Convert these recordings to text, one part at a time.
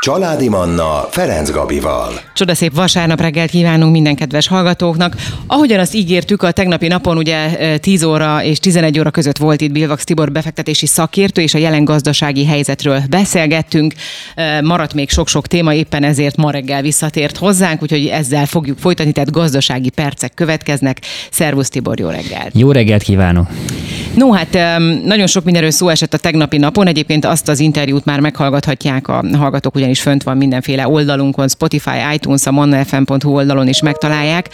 Családi Manna Ferenc Gabival. Csodaszép vasárnap reggelt kívánunk minden kedves hallgatóknak. Ahogyan azt ígértük, a tegnapi napon ugye 10 óra és 11 óra között volt itt Bilvax Tibor befektetési szakértő, és a jelen gazdasági helyzetről beszélgettünk. Maradt még sok-sok téma, éppen ezért ma reggel visszatért hozzánk, úgyhogy ezzel fogjuk folytatni, tehát gazdasági percek következnek. Szervusz Tibor, jó reggelt! Jó reggelt kívánok! No, hát nagyon sok mindenről szó esett a tegnapi napon. Egyébként azt az interjút már meghallgathatják a hallgatók, ugyanis fönt van mindenféle oldalunkon, Spotify, iTunes, a mannafm.hu oldalon is megtalálják.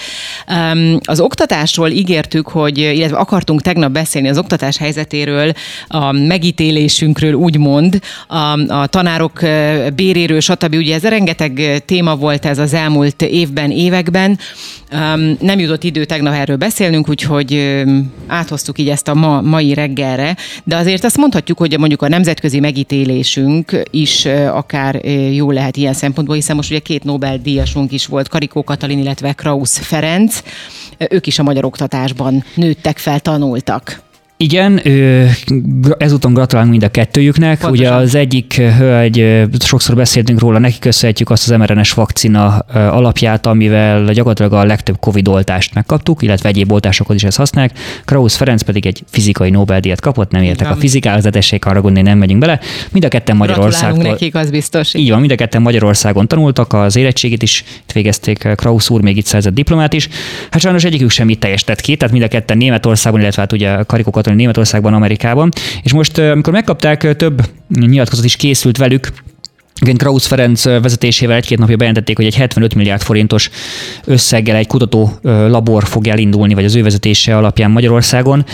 Az oktatásról ígértük, hogy, illetve akartunk tegnap beszélni az oktatás helyzetéről, a megítélésünkről úgymond, a, a tanárok béréről, stb. Ugye ez rengeteg téma volt ez az elmúlt évben, években. Nem jutott idő tegnap erről beszélnünk, úgyhogy áthoztuk így ezt a ma, mai reggelre, de azért azt mondhatjuk, hogy mondjuk a nemzetközi megítélésünk is akár jó lehet ilyen szempontból, hiszen most ugye két Nobel-díjasunk is volt, Karikó Katalin, illetve Krausz Ferenc. Ők is a magyar oktatásban nőttek fel, tanultak. Igen, ezúton gratulálunk mind a kettőjüknek. Pontosan. Ugye az egyik hölgy, sokszor beszéltünk róla, neki köszönhetjük azt az mRNS vakcina alapját, amivel gyakorlatilag a legtöbb Covid oltást megkaptuk, illetve egyéb oltásokhoz is ezt használják. Krausz Ferenc pedig egy fizikai Nobel-díjat kapott, nem értek a fizikához, tessék arra gondolni, nem megyünk bele. Mind a ketten Magyarországon. nekik, az biztos. Így van, mind a ketten Magyarországon tanultak, az érettségét is itt végezték, Krausz úr még itt szerzett diplomát is. Hát sajnos egyikük sem itt teljesített ki, tehát mind a ketten Németországon, illetve hát ugye karikokat Németországban, Amerikában. És most, amikor megkapták, több nyilatkozat is készült velük, igen, Krausz Ferenc vezetésével egy-két napja bejelentették, hogy egy 75 milliárd forintos összeggel egy kutató labor fog elindulni, vagy az ő vezetése alapján Magyarországon.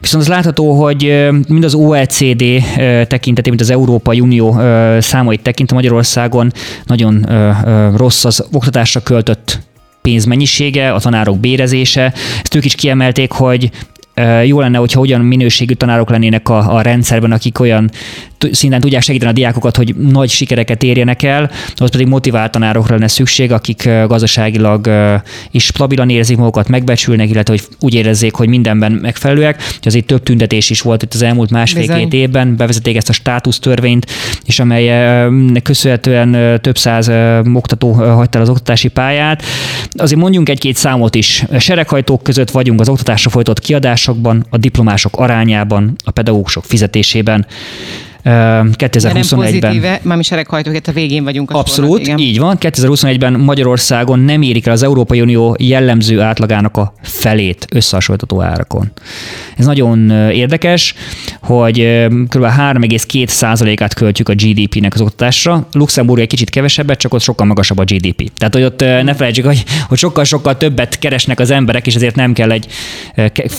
Viszont az látható, hogy mind az OECD tekintetében, mint az Európai Unió számait tekintve Magyarországon nagyon rossz az oktatásra költött pénzmennyisége, a tanárok bérezése. Ezt ők is kiemelték, hogy jó lenne, hogyha olyan minőségű tanárok lennének a, a rendszerben, akik olyan szinten tudják segíteni a diákokat, hogy nagy sikereket érjenek el, az pedig motivált tanárokra lenne szükség, akik gazdaságilag is stabilan érzik magukat, megbecsülnek, illetve hogy úgy érezzék, hogy mindenben megfelelőek. Azért több tüntetés is volt itt az elmúlt másfél-két évben, bevezették ezt a státusztörvényt, és amely köszönhetően több száz oktató hagyta az oktatási pályát. Azért mondjunk egy-két számot is. Sereghajtók között vagyunk az oktatásra folytott kiadásokban, a diplomások arányában, a pedagógusok fizetésében. 2021-ben. Már mi sereghajtók, a végén vagyunk. A Abszolút, sornak, így van. 2021-ben Magyarországon nem érik el az Európai Unió jellemző átlagának a felét összehasonlítható árakon. Ez nagyon érdekes, hogy kb. 3,2%-át költjük a GDP-nek az oktatásra. Luxemburg egy kicsit kevesebbet, csak ott sokkal magasabb a GDP. Tehát, hogy ott ne felejtsük, hogy, hogy sokkal-sokkal többet keresnek az emberek, és ezért nem kell egy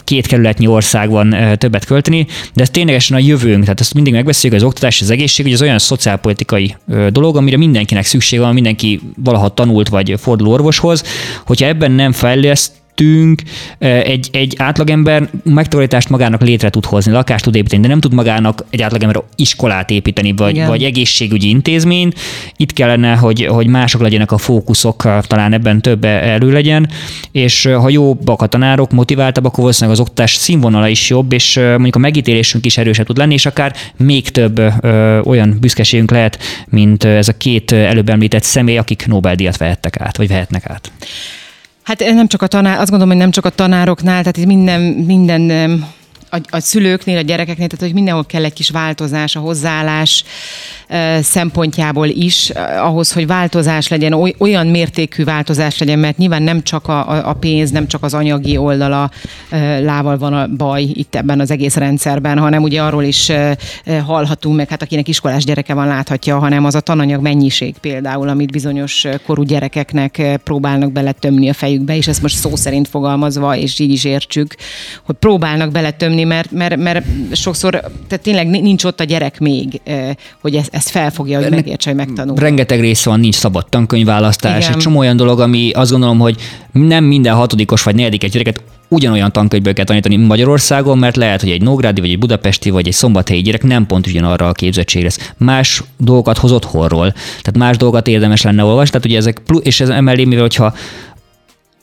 két kerületnyi országban többet költeni, de ez ténylegesen a jövőnk, tehát ezt mindig megbeszéljük, az oktatás, az egészség, az olyan szociálpolitikai dolog, amire mindenkinek szükség van, mindenki valaha tanult vagy fordul orvoshoz, hogyha ebben nem fejleszt, tettünk, egy, egy átlagember megtakarítást magának létre tud hozni, lakást tud építeni, de nem tud magának egy átlagember iskolát építeni, vagy, vagy egészségügyi intézményt. Itt kellene, hogy, hogy mások legyenek a fókuszok, talán ebben több elő legyen, és ha jobbak a tanárok, motiváltabbak, akkor valószínűleg az oktatás színvonala is jobb, és mondjuk a megítélésünk is erősebb tud lenni, és akár még több ö, olyan büszkeségünk lehet, mint ez a két előbb említett személy, akik Nobel-díjat vehettek át, vagy vehetnek át. Hát nem csak a tanár, azt gondolom, hogy nem csak a tanároknál, tehát itt minden, minden a, a szülőknél, a gyerekeknél, tehát hogy mindenhol kell egy kis változás, a hozzáállás szempontjából is, ahhoz, hogy változás legyen, olyan mértékű változás legyen, mert nyilván nem csak a, a pénz, nem csak az anyagi oldala lával van a baj itt ebben az egész rendszerben, hanem ugye arról is hallhatunk, meg hát akinek iskolás gyereke van, láthatja, hanem az a tananyag mennyiség például, amit bizonyos korú gyerekeknek próbálnak beletömni a fejükbe, és ezt most szó szerint fogalmazva, és így is értsük, hogy próbálnak beletömni, mert, mert, mert sokszor, tehát tényleg nincs ott a gyerek még, hogy ezt ezt felfogja, hogy megértse, hogy megtanul. Rengeteg rész van, nincs szabad tankönyvválasztás, Igen. egy csomó olyan dolog, ami azt gondolom, hogy nem minden hatodikos vagy negyedik gyereket ugyanolyan tankönyvből kell tanítani Magyarországon, mert lehet, hogy egy Nógrádi, vagy egy budapesti, vagy egy szombathelyi gyerek nem pont ugyanarra a képzettség lesz. Más dolgokat hoz otthonról, tehát más dolgokat érdemes lenne olvasni, tehát ugye ezek, és ez emellé, mivel hogyha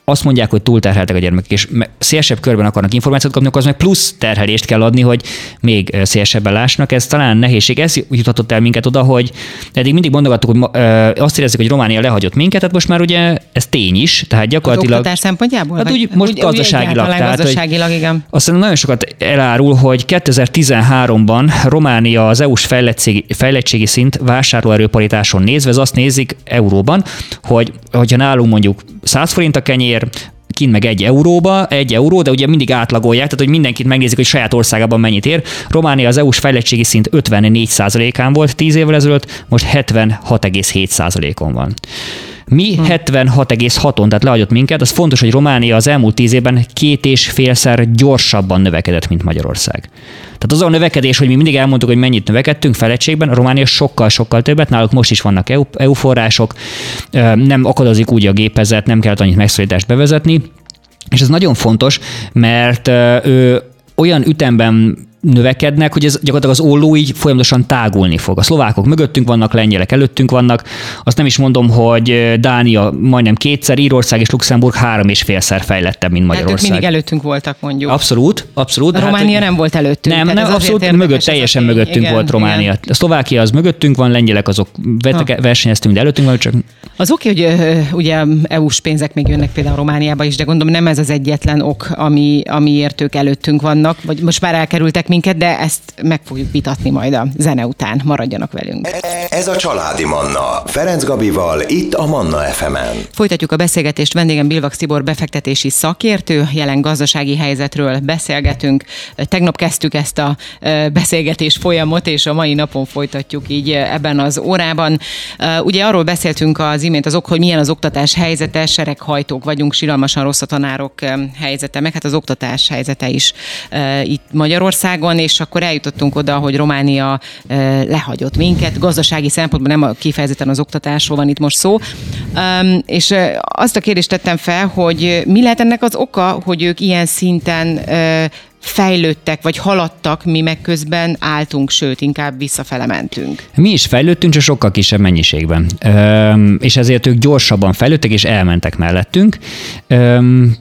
azt mondják, hogy túlterheltek a gyermekek, és szélesebb körben akarnak információt kapni, akkor az meg plusz terhelést kell adni, hogy még szélesebben lásnak. Ez talán nehézség. Ez jutatott el minket oda, hogy eddig mindig mondogattuk, hogy azt érezzük, hogy Románia lehagyott minket, tehát most már ugye ez tény is, tehát gyakorlatilag. Az szempontjából? Hát úgy, most úgy, gazdaságilag. Úgy tehát, gazdaságilag, hogy igen. Aztán nagyon sokat elárul, hogy 2013-ban Románia az EU-s fejlettségi, fejlettségi szint vásárlóerőparitáson nézve, ez azt nézik euróban, hogy hogyha nálunk mondjuk 100 forint a kenyér, kint meg egy euróba, egy euró, de ugye mindig átlagolják, tehát hogy mindenkit megnézik, hogy saját országában mennyit ér. Románia az EU-s fejlettségi szint 54%-án volt 10 évvel ezelőtt, most 76,7%-on van. Mi 76,6-on, tehát lehagyott minket. Az fontos, hogy Románia az elmúlt tíz évben két és félszer gyorsabban növekedett, mint Magyarország. Tehát az a növekedés, hogy mi mindig elmondtuk, hogy mennyit növekedtünk felettségben, Románia sokkal-sokkal többet, náluk most is vannak EU, EU források, nem akadozik úgy a gépezet, nem kellett annyit megszorítást bevezetni, és ez nagyon fontos, mert ő olyan ütemben növekednek, hogy ez gyakorlatilag az olló így folyamatosan tágulni fog. A szlovákok mögöttünk vannak, lengyelek előttünk vannak. Azt nem is mondom, hogy Dánia majdnem kétszer, Írország és Luxemburg három és félszer fejlettebb, mint Magyarország. Hát mindig előttünk voltak, mondjuk. Abszolút, abszolút. A Románia hát, nem volt előttünk. Nem, nem abszolút mögött, teljesen mögöttünk igen, volt Románia. Igen. A Szlovákia az mögöttünk van, lengyelek azok versenyeztünk, de előttünk van, csak... Az oké, hogy ugye EU-s pénzek még jönnek például Romániába is, de gondolom nem ez az egyetlen ok, ami, amiért ők előttünk vannak, vagy most már elkerültek minket, de ezt meg fogjuk vitatni majd a zene után. Maradjanak velünk. Ez a Családi Manna. Ferenc Gabival, itt a Manna FM-en. Folytatjuk a beszélgetést. Vendégem Bilvak Szibor befektetési szakértő. Jelen gazdasági helyzetről beszélgetünk. Tegnap kezdtük ezt a beszélgetés folyamot, és a mai napon folytatjuk így ebben az órában. Ugye arról beszéltünk az imént azok, hogy milyen az oktatás helyzete, sereghajtók vagyunk, siralmasan rossz a tanárok helyzete, meg hát az oktatás helyzete is itt Magyarországon Magyarországon, és akkor eljutottunk oda, hogy Románia lehagyott minket. Gazdasági szempontból nem kifejezetten az oktatásról van itt most szó. És azt a kérdést tettem fel, hogy mi lehet ennek az oka, hogy ők ilyen szinten fejlődtek, vagy haladtak, mi meg közben álltunk, sőt, inkább visszafele mentünk. Mi is fejlődtünk, csak sokkal kisebb mennyiségben. Üm, és ezért ők gyorsabban fejlődtek, és elmentek mellettünk. Üm,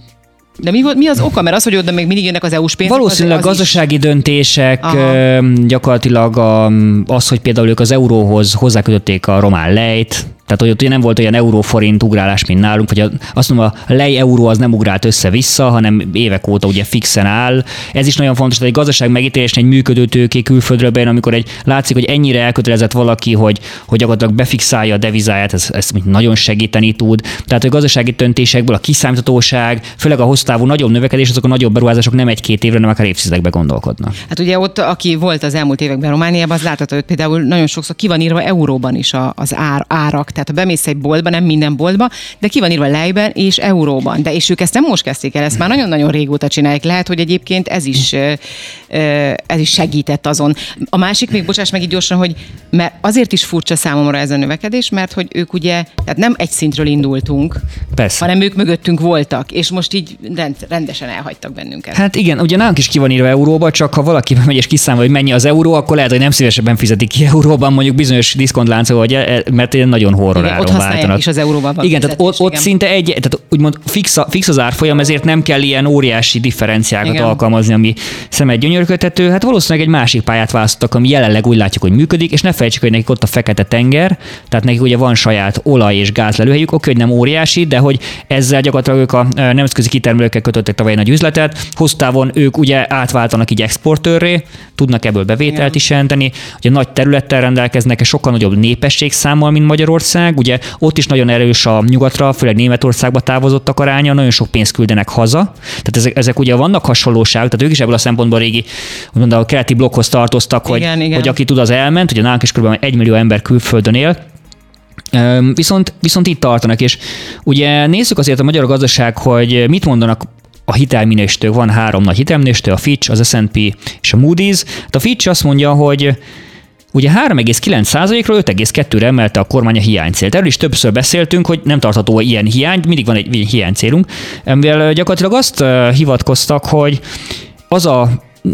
de mi, mi az oka? Mert az, hogy oda még mindig jönnek az EU-s pénzek. Valószínűleg az, az gazdasági is... döntések, Aha. gyakorlatilag az, hogy például ők az euróhoz hozzákötötték a román lejt, tehát, hogy ott ugye nem volt olyan euróforint ugrálás, mint nálunk, vagy azt mondom, a lej euró az nem ugrált össze-vissza, hanem évek óta ugye fixen áll. Ez is nagyon fontos, hogy egy gazdaság megítélésnél egy működő tőké külföldről bejön, amikor egy látszik, hogy ennyire elkötelezett valaki, hogy, hogy gyakorlatilag befixálja a devizáját, ez, ez nagyon segíteni tud. Tehát a gazdasági döntésekből a kiszámíthatóság, főleg a hosszú nagyobb növekedés, azok a nagyobb beruházások nem egy-két évre, hanem akár évtizedekbe gondolkodnak. Hát ugye ott, aki volt az elmúlt években Romániában, az látható, hogy például nagyon sokszor ki van írva euróban is az ár, árak tehát ha bemész egy boltba, nem minden boltba, de ki van írva lejben és euróban. De és ők ezt nem most kezdték el, ezt már nagyon-nagyon régóta csinálják. Lehet, hogy egyébként ez is, ez is segített azon. A másik még, bocsáss meg így gyorsan, hogy mert azért is furcsa számomra ez a növekedés, mert hogy ők ugye, tehát nem egy szintről indultunk, Persze. hanem ők mögöttünk voltak, és most így rend, rendesen elhagytak bennünket. Hát igen, ugye nálunk is ki van írva euróba, csak ha valaki megy és kiszámol, hogy mennyi az euró, akkor lehet, hogy nem szívesebben fizetik ki euróban, mondjuk bizonyos diszkontláncok, mert nagyon horror ott váltanak. is az euróban. Igen, tehát ott, ott szinte egy, tehát úgymond fix, a, fix az árfolyam, ezért nem kell ilyen óriási differenciákat igen. alkalmazni, ami szemet gyönyörködhető. Hát valószínűleg egy másik pályát választottak, ami jelenleg úgy látjuk, hogy működik, és ne felejtsük, hogy nekik ott a fekete tenger, tehát nekik ugye van saját olaj és gáz lelőhelyük, oké, hogy nem óriási, de hogy ezzel gyakorlatilag ők a nemzetközi kitermelőkkel kötöttek tavaly nagy üzletet, hosszú ők ugye átváltanak így exportőrré, tudnak ebből bevételt Igen. is jelenteni, ugye nagy területtel rendelkeznek, sokkal nagyobb népességszámmal, mint Magyarország, ugye ott is nagyon erős a nyugatra, főleg Németországba távozottak aránya, nagyon sok pénzt küldenek haza. Tehát ezek, ezek ugye vannak hasonlóságok, tehát ők is ebből a szempontból régi, úgymond a keleti blokkhoz tartoztak, hogy, igen, igen. hogy aki tud, az elment, ugye nálunk is kb. egy millió ember külföldön él, Viszont, viszont itt tartanak, és ugye nézzük azért a magyar gazdaság, hogy mit mondanak a hitelminősítők, van három nagy hitelminősítő, a Fitch, az S&P és a Moody's. Hát a Fitch azt mondja, hogy Ugye 3,9%-ról 5,2-re emelte a kormány a hiánycélt. Erről is többször beszéltünk, hogy nem tartható ilyen hiány, mindig van egy hiánycélunk. Mivel gyakorlatilag azt hivatkoztak, hogy az a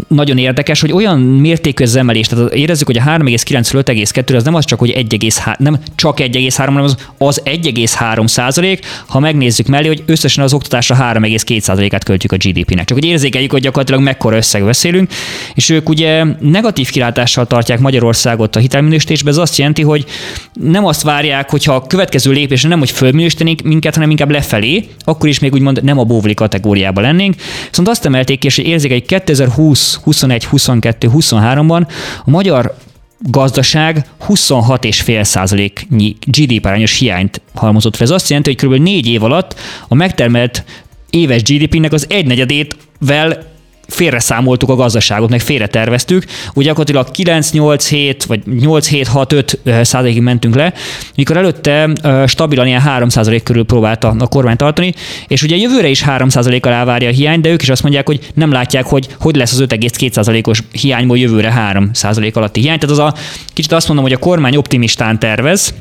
nagyon érdekes, hogy olyan mértékű az emelés, tehát érezzük, hogy a 3,9-ről 5,2 az nem az csak, hogy 1,3, nem csak 1,3, hanem az, az 1,3 százalék, ha megnézzük mellé, hogy összesen az oktatásra 3,2 százalékát költjük a GDP-nek. Csak hogy érzékeljük, hogy gyakorlatilag mekkora összeg beszélünk, és ők ugye negatív kilátással tartják Magyarországot a hitelminősítésbe, ez azt jelenti, hogy nem azt várják, hogyha a következő lépésre nem, hogy fölminősítenénk minket, hanem inkább lefelé, akkor is még úgymond nem a bóvli kategóriába lennénk. Viszont azt emelték ki, és érzékeljük 2020, 21, 22, 23-ban a magyar gazdaság 26,5 százaléknyi GDP arányos hiányt halmozott fel. Ez azt jelenti, hogy kb. négy év alatt a megtermelt éves GDP-nek az egynegyedével félreszámoltuk a gazdaságot, meg félreterveztük. Ugye gyakorlatilag 9-8-7 vagy 8-7-6-5 százalékig mentünk le, mikor előtte stabilan ilyen 3 százalék körül próbálta a kormány tartani, és ugye jövőre is 3 százalék alá várja a hiány, de ők is azt mondják, hogy nem látják, hogy hogy lesz az 5,2 százalékos hiányból jövőre 3 százalék alatti hiány. Tehát az a kicsit azt mondom, hogy a kormány optimistán tervez,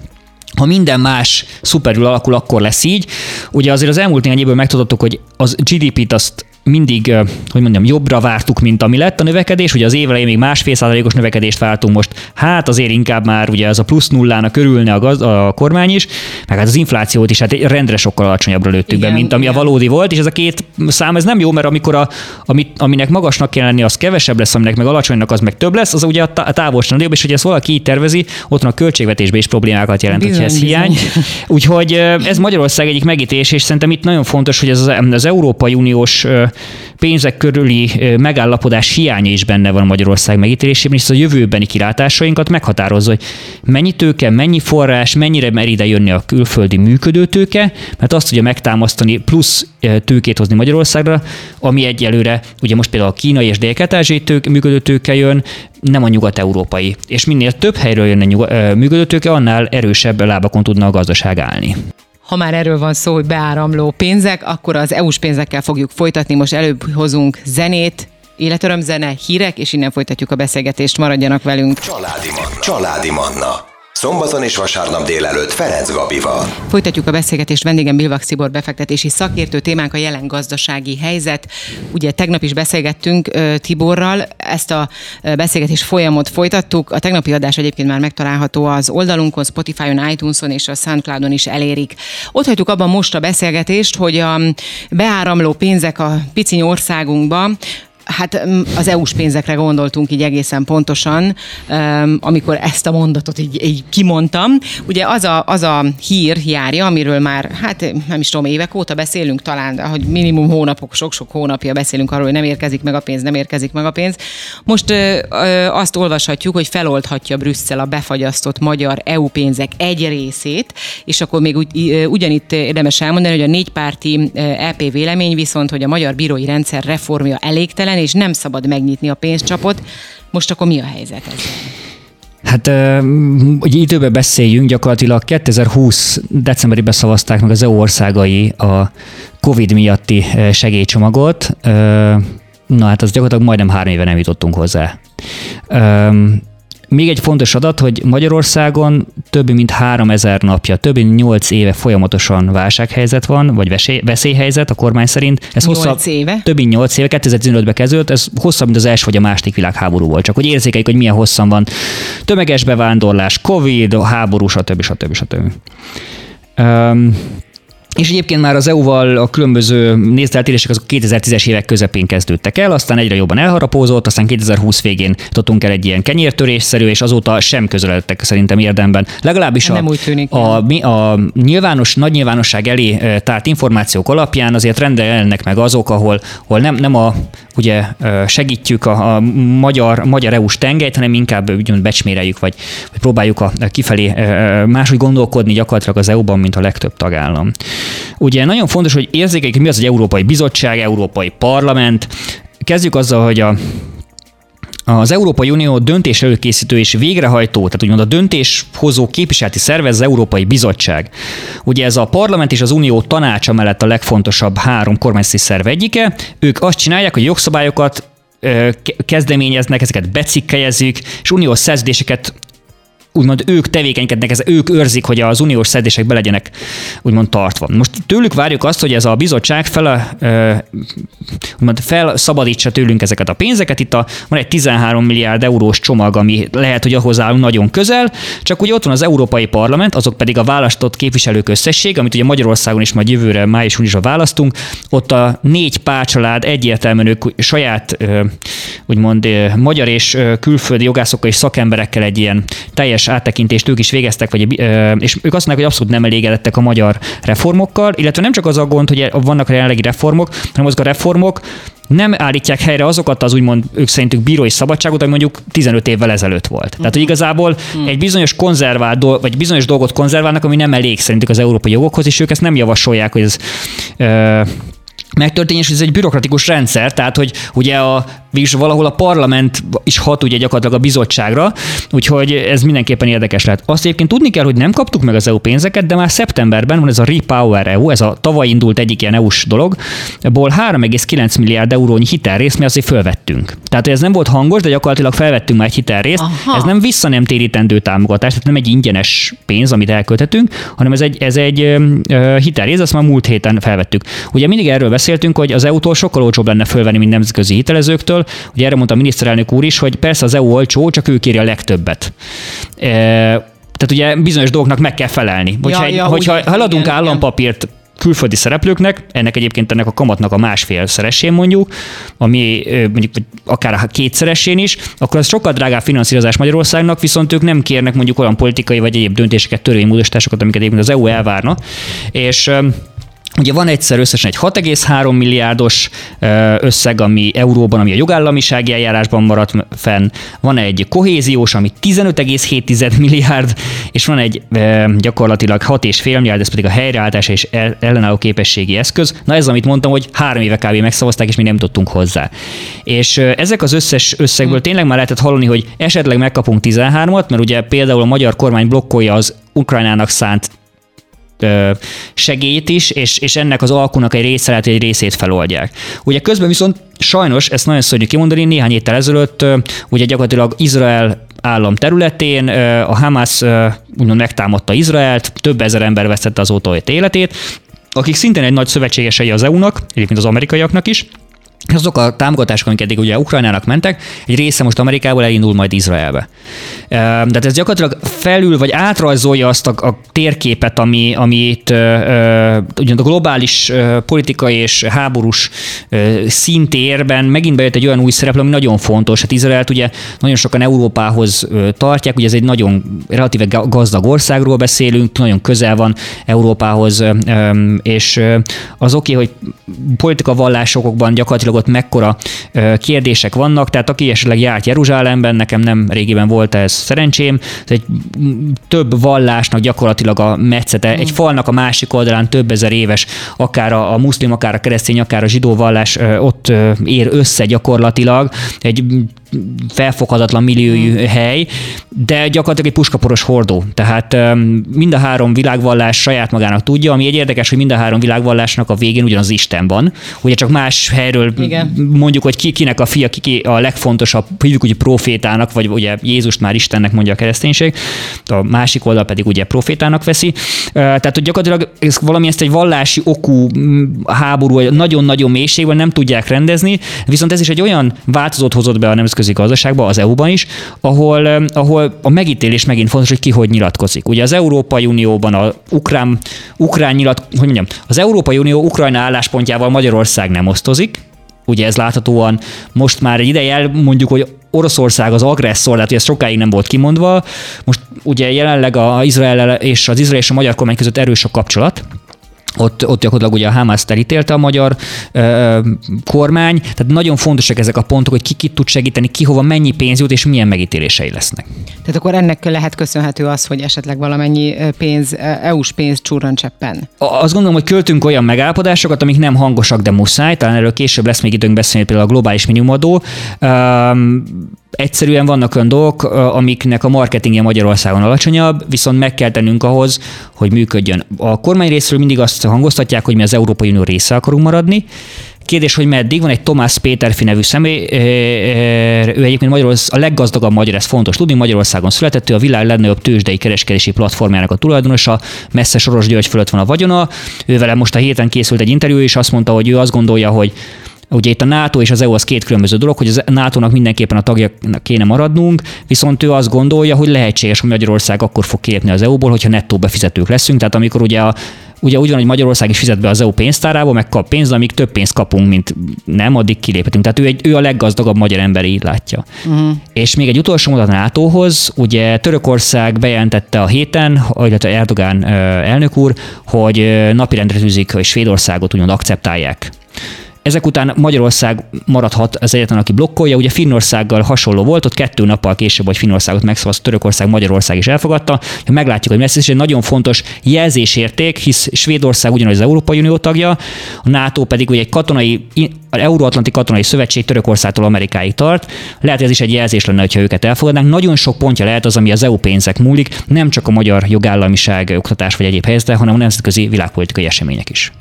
ha minden más szuperül alakul, akkor lesz így. Ugye azért az elmúlt néhány évből megtudottuk, hogy az GDP-t azt mindig, hogy mondjam, jobbra vártuk, mint ami lett a növekedés. Ugye az év elején még másfél százalékos növekedést vártunk most. Hát azért inkább már ugye ez a plusz nullának örülne a, gaz, a kormány is, meg hát az inflációt is hát rendre sokkal alacsonyabbra lőttük igen, be, mint ami igen. a valódi volt, és ez a két szám ez nem jó, mert amikor a, amit, aminek magasnak kell lenni, az kevesebb lesz, aminek meg alacsonynak, az meg több lesz, az ugye a távolság nagyobb, és hogy ezt valaki így tervezi, ott a költségvetésben is problémákat jelent, bizony, hogy ez bizony. hiány. Úgyhogy ez Magyarország egyik megítés, és szerintem itt nagyon fontos, hogy ez az, az Európai Uniós pénzek körüli megállapodás hiánya is benne van Magyarország megítélésében, és a jövőbeni kilátásainkat meghatározza, hogy mennyi tőke, mennyi forrás, mennyire mer ide jönni a külföldi működőtőke, mert azt tudja megtámasztani plusz tőkét hozni Magyarországra, ami egyelőre, ugye most például a kínai és dél-kelet működőtőke jön, nem a nyugat-európai. És minél több helyről jönne nyugat, működőtőke, annál erősebb lábakon tudna a gazdaság állni ha már erről van szó, hogy beáramló pénzek, akkor az EU-s pénzekkel fogjuk folytatni. Most előbb hozunk zenét, életörömzene, hírek, és innen folytatjuk a beszélgetést. Maradjanak velünk. Családi Manna. Családi Manna. Szombaton és vasárnap délelőtt Ferenc Gabival. Folytatjuk a beszélgetést vendégem Bilvak Szibor befektetési szakértő témánk a jelen gazdasági helyzet. Ugye tegnap is beszélgettünk Tiborral, ezt a beszélgetés folyamot folytattuk. A tegnapi adás egyébként már megtalálható az oldalunkon, Spotify-on, iTunes-on és a Soundcloud-on is elérik. Ott hagyjuk abban most a beszélgetést, hogy a beáramló pénzek a piciny országunkba Hát mm, az EU-s pénzekre gondoltunk így egészen pontosan, amikor ezt a mondatot így, így kimondtam. Ugye az a, az a hír járja, amiről már, hát nem is tudom, évek óta beszélünk talán, hogy minimum hónapok, sok-sok hónapja beszélünk arról, hogy nem érkezik meg a pénz, nem érkezik meg a pénz. Most ö, ö, azt olvashatjuk, hogy feloldhatja Brüsszel a befagyasztott magyar EU pénzek egy részét, és akkor még ugy, ugyanitt érdemes elmondani, hogy a négypárti EP vélemény viszont, hogy a magyar bírói rendszer reformja elégtelen, és nem szabad megnyitni a pénzcsapot. Most akkor mi a helyzet ezzel? Hát, hogy időben beszéljünk, gyakorlatilag 2020 decemberében szavazták meg az EU országai a COVID miatti segélycsomagot. Na hát az gyakorlatilag majdnem három éve nem jutottunk hozzá. Még egy fontos adat, hogy Magyarországon több mint 3000 napja, több mint 8 éve folyamatosan válsághelyzet van, vagy veszélyhelyzet a kormány szerint. Ez 8 hosszabb, éve? Több mint 8 éve, 2015-ben kezdődött, ez hosszabb, mint az első vagy a második világháború volt. Csak hogy érzékeljük, hogy milyen hosszan van tömeges bevándorlás, Covid, háború, stb. stb. stb. stb. Um, és egyébként már az EU-val a különböző nézeteltérések azok 2010-es évek közepén kezdődtek el, aztán egyre jobban elharapózott, aztán 2020 végén tudtunk el egy ilyen kenyértörésszerű, és azóta sem közeledtek szerintem érdemben. Legalábbis a, nem úgy tűnik, a, a, a nyilvános, nagy nyilvánosság elé tárt információk alapján azért rendelnek meg azok, ahol, ahol nem, nem a, ugye segítjük a, a magyar, magyar EU-s tengelyt, hanem inkább úgy becsméreljük, vagy, vagy próbáljuk a, kifelé máshogy gondolkodni gyakorlatilag az EU-ban, mint a legtöbb tagállam. Ugye nagyon fontos, hogy érzékeljük, mi az, egy Európai Bizottság, Európai Parlament. Kezdjük azzal, hogy a az Európai Unió döntés előkészítő és végrehajtó, tehát úgymond a döntéshozó képviseleti szervez az Európai Bizottság. Ugye ez a parlament és az unió tanácsa mellett a legfontosabb három kormányzati szerv egyike. Ők azt csinálják, hogy jogszabályokat kezdeményeznek, ezeket becikkeljezik, és uniós szerződéseket úgymond ők tevékenykednek, ez, ők őrzik, hogy az uniós szedések be legyenek úgymond tartva. Most tőlük várjuk azt, hogy ez a bizottság fel, úgymond felszabadítsa tőlünk ezeket a pénzeket. Itt a, van egy 13 milliárd eurós csomag, ami lehet, hogy ahhoz állunk nagyon közel, csak ugye ott van az Európai Parlament, azok pedig a választott képviselők összesség, amit ugye Magyarországon is majd jövőre május a választunk. Ott a négy párcsalád egyértelműen ők saját úgymond magyar és külföldi jogászokkal és szakemberekkel egy ilyen teljes áttekintést ők is végeztek, vagy, és ők azt mondják, hogy abszolút nem elégedettek a magyar reformokkal, illetve nem csak az a gond, hogy vannak a jelenlegi reformok, hanem azok a reformok nem állítják helyre azokat az úgymond ők szerintük bírói szabadságot, ami mondjuk 15 évvel ezelőtt volt. Tehát, hogy igazából egy bizonyos konzervált, vagy bizonyos dolgot konzerválnak, ami nem elég szerintük az európai jogokhoz, és ők ezt nem javasolják, hogy ez megtörténjen, és ez egy bürokratikus rendszer, tehát hogy ugye a végülis valahol a parlament is hat ugye gyakorlatilag a bizottságra, úgyhogy ez mindenképpen érdekes lehet. Azt egyébként tudni kell, hogy nem kaptuk meg az EU pénzeket, de már szeptemberben van ez a Repower EU, ez a tavaly indult egyik ilyen EU-s dolog, ebből 3,9 milliárd eurónyi hitelrészt mi azért fölvettünk. Tehát ez nem volt hangos, de gyakorlatilag felvettünk már egy hitelrészt. Aha. Ez nem vissza nem térítendő támogatás, tehát nem egy ingyenes pénz, amit elkölthetünk, hanem ez egy, ez egy hitelrész, azt már múlt héten felvettük. Ugye mindig erről beszéltünk, hogy az EU-tól sokkal olcsóbb lenne fölvenni, mint nemzetközi hitelezőktől, Ugye erre mondta a miniszterelnök úr is, hogy persze az EU olcsó, csak ő kéri a legtöbbet. E, tehát ugye bizonyos dolgoknak meg kell felelni. Hogyha, ja, ja, hogyha úgy, haladunk igen, állampapírt külföldi szereplőknek, ennek egyébként ennek a kamatnak a másfél szeresén mondjuk, ami mondjuk akár a kétszeresén is, akkor az sokkal drágább finanszírozás Magyarországnak, viszont ők nem kérnek mondjuk olyan politikai vagy egyéb döntéseket, törvénymódosításokat, amiket egyébként az EU elvárna. És Ugye van egyszer összesen egy 6,3 milliárdos összeg, ami euróban, ami a jogállamisági eljárásban maradt fenn, van egy kohéziós, ami 15,7 milliárd, és van egy gyakorlatilag 6,5 milliárd, ez pedig a helyreállítás és ellenálló képességi eszköz. Na ez, amit mondtam, hogy három éve kb. megszavazták, és mi nem tudtunk hozzá. És ezek az összes összegből hmm. tényleg már lehetett hallani, hogy esetleg megkapunk 13-at, mert ugye például a magyar kormány blokkolja az Ukrajnának szánt segélyt is, és, és ennek az alkunak egy része lehet, egy részét feloldják. Ugye közben viszont sajnos, ezt nagyon szörnyű kimondani, néhány héttel ezelőtt ugye gyakorlatilag Izrael állam területén a Hamas úgymond megtámadta Izraelt, több ezer ember vesztette azóta életét, akik szintén egy nagy szövetségesei az EU-nak, egyébként az amerikaiaknak is, azok a támogatások, amik eddig ugye Ukrajnának mentek, egy része most Amerikából elindul majd Izraelbe. De ez gyakorlatilag felül vagy átrajzolja azt a, a térképet, ami, amit ugyan a globális politikai és háborús szintérben megint bejött egy olyan új szereplő, ami nagyon fontos. Hát Izraelt ugye nagyon sokan Európához tartják, ugye ez egy nagyon relatíve gazdag országról beszélünk, nagyon közel van Európához, és az oké, okay, hogy politika vallásokban gyakorlatilag ott mekkora kérdések vannak, tehát aki esetleg járt Jeruzsálemben, nekem nem régiben volt ez szerencsém, egy több vallásnak gyakorlatilag a metszete, egy falnak a másik oldalán több ezer éves, akár a, a muszlim, akár a keresztény, akár a zsidó vallás ott ér össze gyakorlatilag, egy felfoghatatlan milliójú hmm. hely, de gyakorlatilag egy puskaporos hordó. Tehát mind a három világvallás saját magának tudja, ami egy érdekes, hogy mind a három világvallásnak a végén ugyanaz Isten van. Ugye csak más helyről Igen. mondjuk, hogy ki, kinek a fia, ki, ki a legfontosabb, hívjuk úgy profétának, vagy ugye Jézust már Istennek mondja a kereszténység, a másik oldal pedig ugye profétának veszi. Tehát, hogy gyakorlatilag ez valami ezt egy vallási okú háború, nagyon-nagyon mélységben nem tudják rendezni, viszont ez is egy olyan változót hozott be a nemzetközi nemzetközi gazdaságban, az EU-ban is, ahol, ahol a megítélés megint fontos, hogy ki hogy nyilatkozik. Ugye az Európai Unióban a ukrán, ukrán nyilat, hogy mondjam, az Európai Unió Ukrajna álláspontjával Magyarország nem osztozik, ugye ez láthatóan most már egy ideje mondjuk, hogy Oroszország az agresszor, tehát ez sokáig nem volt kimondva. Most ugye jelenleg a Izrael és az Izrael és a magyar kormány között erős a kapcsolat, ott, ott gyakorlatilag ugye a Hamas elítélte a magyar ö, kormány, tehát nagyon fontosak ezek a pontok, hogy ki kit tud segíteni, ki hova mennyi pénz jut, és milyen megítélései lesznek. Tehát akkor ennek lehet köszönhető az, hogy esetleg valamennyi pénz, EU-s pénz csúran cseppen? Azt gondolom, hogy költünk olyan megállapodásokat, amik nem hangosak, de muszáj, talán erről később lesz még időnk beszélni, például a globális minimumadó. Um, egyszerűen vannak olyan dolgok, amiknek a marketingje Magyarországon alacsonyabb, viszont meg kell tennünk ahhoz, hogy működjön. A kormány részről mindig azt hangoztatják, hogy mi az Európai Unió része akarunk maradni, Kérdés, hogy meddig van egy Tomás Péterfi nevű személy, ő egyébként Magyarország, a leggazdagabb magyar, ez fontos tudni, Magyarországon született, ő a világ legnagyobb tőzsdei kereskedési platformjának a tulajdonosa, messze Soros György fölött van a vagyona. Ővel most a héten készült egy interjú, és azt mondta, hogy ő azt gondolja, hogy Ugye itt a NATO és az EU az két különböző dolog, hogy a NATO-nak mindenképpen a tagja kéne maradnunk, viszont ő azt gondolja, hogy lehetséges, hogy Magyarország akkor fog kilépni az EU-ból, hogyha nettó befizetők leszünk. Tehát amikor ugye a ugye úgy van, hogy Magyarország is fizet be az EU pénztárába, meg kap pénzt, amíg több pénzt kapunk, mint nem, addig kiléphetünk. Tehát ő, egy, ő a leggazdagabb magyar ember, így látja. Uh-huh. És még egy utolsó mondat a NATO-hoz, ugye Törökország bejelentette a héten, illetve Erdogán elnök úr, hogy napirendre tűzik, hogy Svédországot úgymond akceptálják ezek után Magyarország maradhat az egyetlen, aki blokkolja. Ugye Finnországgal hasonló volt, ott kettő nappal később, hogy Finnországot megszavaz Törökország, Magyarország is elfogadta. Meglátjuk, hogy ez egy nagyon fontos jelzésérték, hisz Svédország ugyanaz az Európai Unió tagja, a NATO pedig ugye egy katonai, az Euróatlanti Katonai Szövetség Törökországtól Amerikáig tart. Lehet, hogy ez is egy jelzés lenne, ha őket elfogadnánk. Nagyon sok pontja lehet az, ami az EU pénzek múlik, nem csak a magyar jogállamiság, oktatás vagy egyéb helyzete, hanem a nemzetközi világpolitikai események is.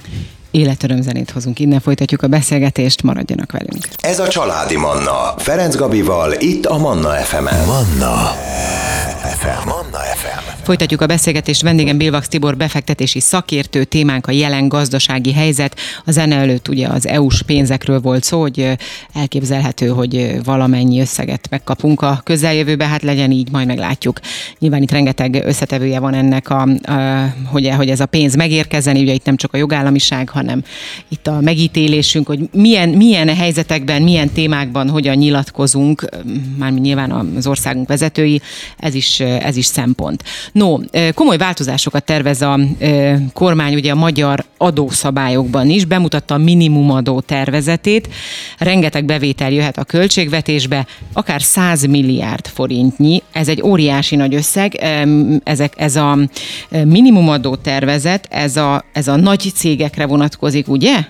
Életörömzenét hozunk. Innen folytatjuk a beszélgetést, maradjanak velünk. Ez a Családi Manna. Ferenc Gabival, itt a Manna FM-en. Manna FM. Manna FM. Folytatjuk a beszélgetést. Vendégem Bilvax Tibor befektetési szakértő, témánk a jelen gazdasági helyzet. A zene előtt ugye az EU-s pénzekről volt szó, hogy elképzelhető, hogy valamennyi összeget megkapunk a közeljövőbe, hát legyen így, majd meglátjuk. Nyilván itt rengeteg összetevője van ennek, a, a, hogy, hogy ez a pénz megérkezzen, ugye itt nem csak a jogállamiság, hanem itt a megítélésünk, hogy milyen, milyen helyzetekben, milyen témákban hogyan nyilatkozunk, mármint nyilván az országunk vezetői, ez is, ez is szempont. No, komoly változásokat tervez a kormány ugye a magyar adószabályokban is, bemutatta a minimumadó tervezetét, rengeteg bevétel jöhet a költségvetésbe, akár 100 milliárd forintnyi, ez egy óriási nagy összeg, ezek, ez a minimumadó tervezet, ez a, ez a nagy cégekre vonatkozik, ugye?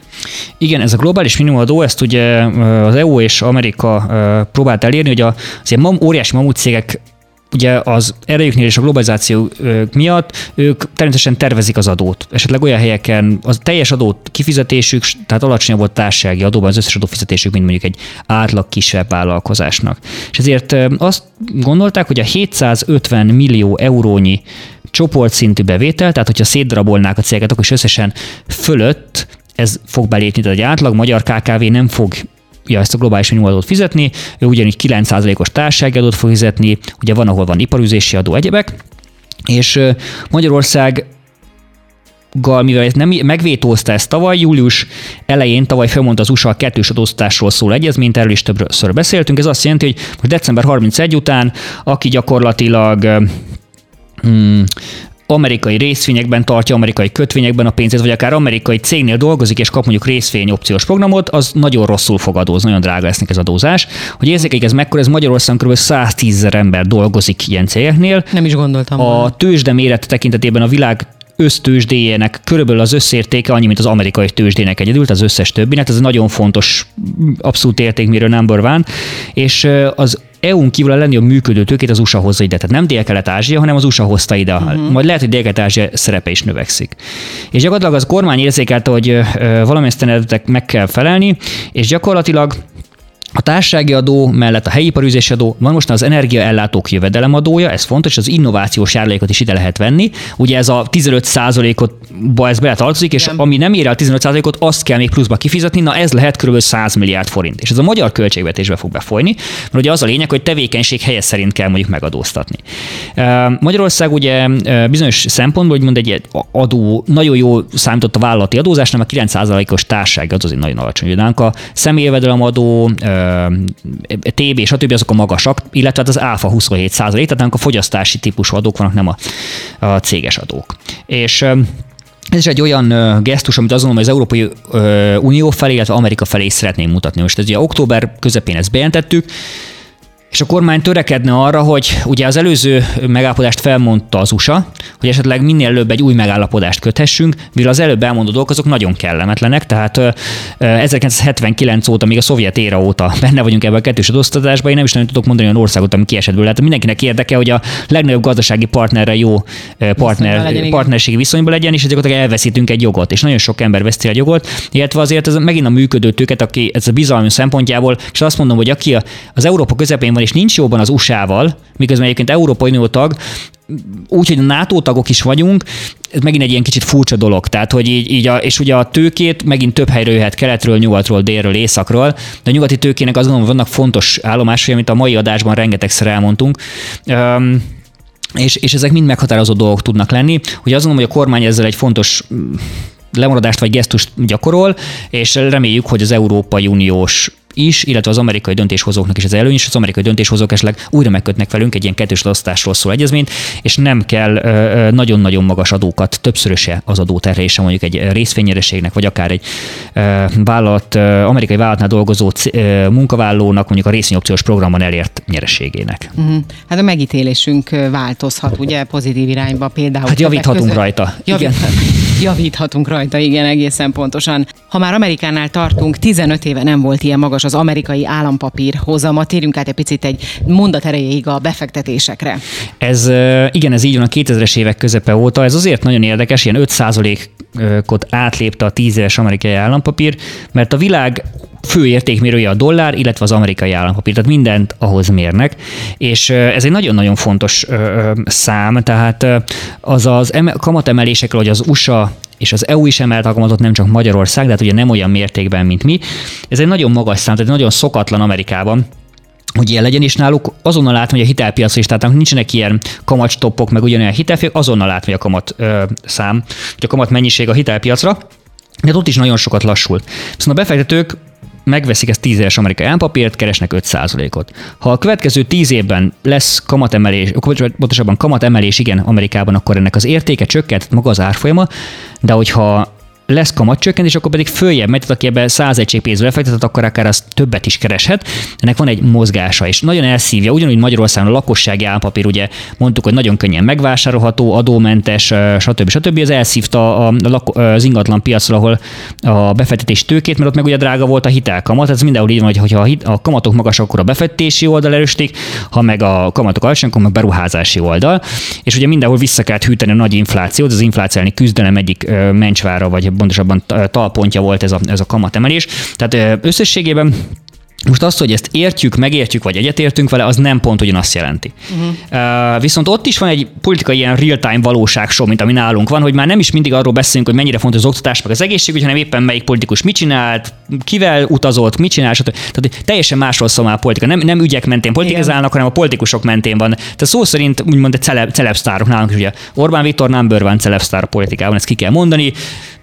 Igen, ez a globális minimumadó, ezt ugye az EU és Amerika próbált elérni, hogy az ilyen óriási mamut cégek ugye az erejüknél és a globalizáció miatt ők természetesen tervezik az adót. Esetleg olyan helyeken az teljes adót kifizetésük, tehát alacsonyabb volt társasági adóban az összes adófizetésük, mint mondjuk egy átlag kisebb vállalkozásnak. És ezért azt gondolták, hogy a 750 millió eurónyi csoportszintű bevétel, tehát hogyha szétdarabolnák a céget, akkor is összesen fölött ez fog belépni, tehát egy átlag magyar KKV nem fog ja, ezt a globális minimumadót fizetni, ő ugyanígy 9%-os társasági adót fog fizetni, ugye van, ahol van iparüzési adó, egyebek, és Magyarország gal, mivel nem megvétózta ezt tavaly, július elején tavaly felmondta az USA a kettős adóztatásról szól egyezményt, erről is többször beszéltünk. Ez azt jelenti, hogy most december 31 után, aki gyakorlatilag hmm, amerikai részvényekben tartja, amerikai kötvényekben a pénzét, vagy akár amerikai cégnél dolgozik, és kap mondjuk részvény opciós programot, az nagyon rosszul fog adózni, nagyon drága lesznek ez adózás. Hogy érzékeljük ez mekkora, ez Magyarországon kb. 110 ezer ember dolgozik ilyen cégeknél. Nem is gondoltam. A tőzsde méret tekintetében a világ össztőzsdéjének körülbelül az összértéke annyi, mint az amerikai tőzsdének egyedül, az összes többinek, ez egy nagyon fontos, abszolút érték, miről number van, és az EU-n kívül a legnagyobb működő tőkét az USA hozza ide. Tehát nem Dél-Kelet-Ázsia, hanem az USA hozta ide. Uh-huh. Majd lehet, hogy Dél-Kelet-Ázsia szerepe is növekszik. És gyakorlatilag az kormány érzékelte, hogy valamilyen meg kell felelni, és gyakorlatilag a társasági adó mellett a helyi iparűzési adó, van most az energiaellátók jövedelemadója, ez fontos, az innovációs járulékot is ide lehet venni. Ugye ez a 15%-ot ez beletartozik, és ami nem ér el 15%-ot, azt kell még pluszba kifizetni, na ez lehet kb. 100 milliárd forint. És ez a magyar költségvetésbe fog befolyni, mert ugye az a lényeg, hogy tevékenység helye szerint kell mondjuk megadóztatni. Magyarország ugye bizonyos szempontból, hogy mond egy adó, nagyon jó számított a vállalati adózás, nem a 9%-os társasági adó, az egy nagyon alacsony. A személyjövedelemadó, TB, stb. azok a magasak, illetve hát az áfa 27 százalék, tehát a fogyasztási típusú adók vannak, nem a, a céges adók. És ez is egy olyan gesztus, amit azon, hogy az Európai Unió felé, illetve Amerika felé is szeretném mutatni. Most ez ugye október közepén ezt bejelentettük, És a kormány törekedne arra, hogy ugye az előző megállapodást felmondta az USA, hogy esetleg minél előbb egy új megállapodást köthessünk, mivel az előbb elmondott dolgok azok nagyon kellemetlenek, tehát 1979 óta, még a szovjet éra óta benne vagyunk ebben a kettős adóztatásban, én nem is nagyon tudok mondani olyan országot, ami kiesett belőle. Tehát mindenkinek érdeke, hogy a legnagyobb gazdasági partnerre jó partner, legyen, partnerségi viszonyban legyen, és ezeket elveszítünk egy jogot, és nagyon sok ember veszti a jogot, illetve azért ez megint a működő tőket, aki ez a bizalmi szempontjából, és azt mondom, hogy aki az Európa közepén van, és nincs jóban az USA-val, miközben egyébként Európai Unió tag, úgy, hogy a NATO tagok is vagyunk, ez megint egy ilyen kicsit furcsa dolog. Tehát, hogy így, így a, és ugye a tőkét megint több helyről jöhet keletről, nyugatról, délről, északról, de a nyugati tőkének azt gondolom, vannak fontos állomásai, amit a mai adásban rengetegszer elmondtunk. Um, és, és ezek mind meghatározó dolgok tudnak lenni. Hogy azt gondolom, hogy a kormány ezzel egy fontos mm, lemaradást vagy gesztust gyakorol, és reméljük, hogy az Európai Uniós is, illetve az amerikai döntéshozóknak is az előny, és az amerikai döntéshozók esetleg újra megkötnek velünk egy ilyen kettős osztásról szól egyezményt, és nem kell nagyon-nagyon magas adókat, többszöröse az adóterhelése mondjuk egy részfényereségnek, vagy akár egy vállalat, amerikai vállalatnál dolgozó munkavállalónak mondjuk a részvényopciós programban elért nyereségének. Uh-huh. Hát a megítélésünk változhat, ugye, pozitív irányba például. Hát javíthatunk között. rajta. Javít, igen. Javíthatunk rajta, igen, egészen pontosan. Ha már Amerikánál tartunk, 15 éve nem volt ilyen magas az amerikai állampapír hozama. Térjünk át egy picit egy mondat erejéig a befektetésekre. Ez igen, ez így van a 2000-es évek közepe óta. Ez azért nagyon érdekes, ilyen 5%-ot átlépte a 10 éves amerikai állampapír, mert a világ fő értékmérője a dollár, illetve az amerikai állampapír, tehát mindent ahhoz mérnek, és ez egy nagyon-nagyon fontos szám, tehát az az kamatemelésekről, hogy az USA és az EU is emelt kamatot, nem csak Magyarország, de hát ugye nem olyan mértékben, mint mi. Ez egy nagyon magas szám, tehát nagyon szokatlan Amerikában, hogy ilyen legyen, és náluk azonnal látom, hogy a hitelpiacra is, tehát nincsenek ilyen kamatstoppok, meg ugyanolyan hitelfiak, azonnal látom, hogy a kamat ö, szám, hogy a kamat mennyiség a hitelpiacra, de ott is nagyon sokat lassul. Viszont a befektetők megveszik ezt 10 éves amerikai állampapírt, keresnek 5%-ot. Ha a következő 10 évben lesz kamatemelés, pontosabban kamatemelés igen Amerikában, akkor ennek az értéke csökkent, maga az árfolyama, de hogyha lesz kamatcsökkentés, akkor pedig följebb megy, tehát aki ebbe 100 egység pénzbe lefektetett, akkor akár az többet is kereshet. Ennek van egy mozgása, és nagyon elszívja, ugyanúgy Magyarországon a lakossági állampapír, ugye mondtuk, hogy nagyon könnyen megvásárolható, adómentes, stb. stb. Ez elszívta a, a, az ingatlan piacra, ahol a befektetés tőkét, mert ott meg ugye drága volt a hitelkamat, ez mindenhol így van, hogy ha a kamatok magasak, akkor a befektetési oldal erősítik, ha meg a kamatok alacsonyak, akkor meg beruházási oldal. És ugye mindenhol vissza kellett hűteni a nagy inflációt, az infláció küzdelem egyik mencsvára, vagy pontosabban talpontja volt ez a, ez a kamatemelés. Tehát összességében most azt, hogy ezt értjük, megértjük, vagy egyetértünk vele, az nem pont ugyanazt jelenti. Uh-huh. Uh, viszont ott is van egy politikai ilyen real-time valóság show, mint ami nálunk van, hogy már nem is mindig arról beszélünk, hogy mennyire fontos az oktatás, meg az egészségügy, hanem éppen melyik politikus mit csinált, kivel utazott, mit csinált, stb. Tehát teljesen másról szól már a politika. Nem, nem ügyek mentén politikázálnak, hanem a politikusok mentén van. Tehát szó szerint úgymond egy celeb, celebsztárok nálunk is ugye. Orbán Viktor number van celebsztár a politikában, ezt ki kell mondani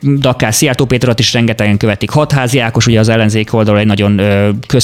de akár Szijjártó Péterat is rengetegen követik. Hatházi Ákos, ugye az ellenzék oldalon egy nagyon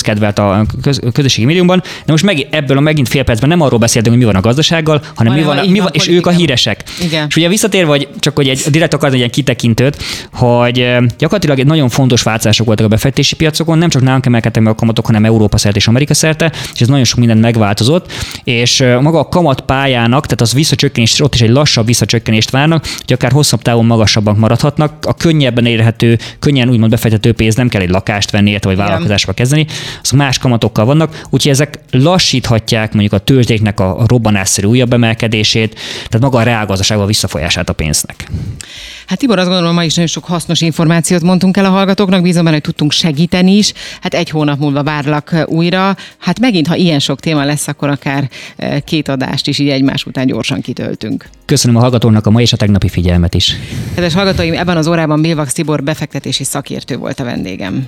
közkedvelt a köz, közösségi médiumban, de most meg, ebből a megint fél percben nem arról beszéltünk, hogy mi van a gazdasággal, hanem mi van, a, mi van és ők a híresek. Igen. És ugye visszatérve, vagy csak hogy egy direkt akartam egy ilyen kitekintőt, hogy gyakorlatilag egy nagyon fontos változások voltak a befektetési piacokon, nem csak nálunk emelkedtek meg a kamatok, hanem Európa szerte és Amerika szerte, és ez nagyon sok minden megváltozott, és maga a kamat pályának, tehát az visszacsökkenés, ott is egy lassabb visszacsökkenést várnak, hogy akár hosszabb távon magasabbak maradhatnak, a könnyebben érhető, könnyen úgymond befektető pénz, nem kell egy lakást venni, érte, vagy vállalkozásba kezdeni, azok más kamatokkal vannak, úgyhogy ezek lassíthatják mondjuk a tőzsdéknek a robbanásszerű újabb emelkedését, tehát maga a reálgazdaságban visszafolyását a pénznek. Hát Tibor, azt gondolom, ma is nagyon sok hasznos információt mondtunk el a hallgatóknak, bízom benne, hogy tudtunk segíteni is. Hát egy hónap múlva várlak újra. Hát megint, ha ilyen sok téma lesz, akkor akár két adást is így egymás után gyorsan kitöltünk. Köszönöm a hallgatónak a mai és a tegnapi figyelmet is. Kedves hallgatóim, ebben az órában Bilvax Tibor befektetési szakértő volt a vendégem.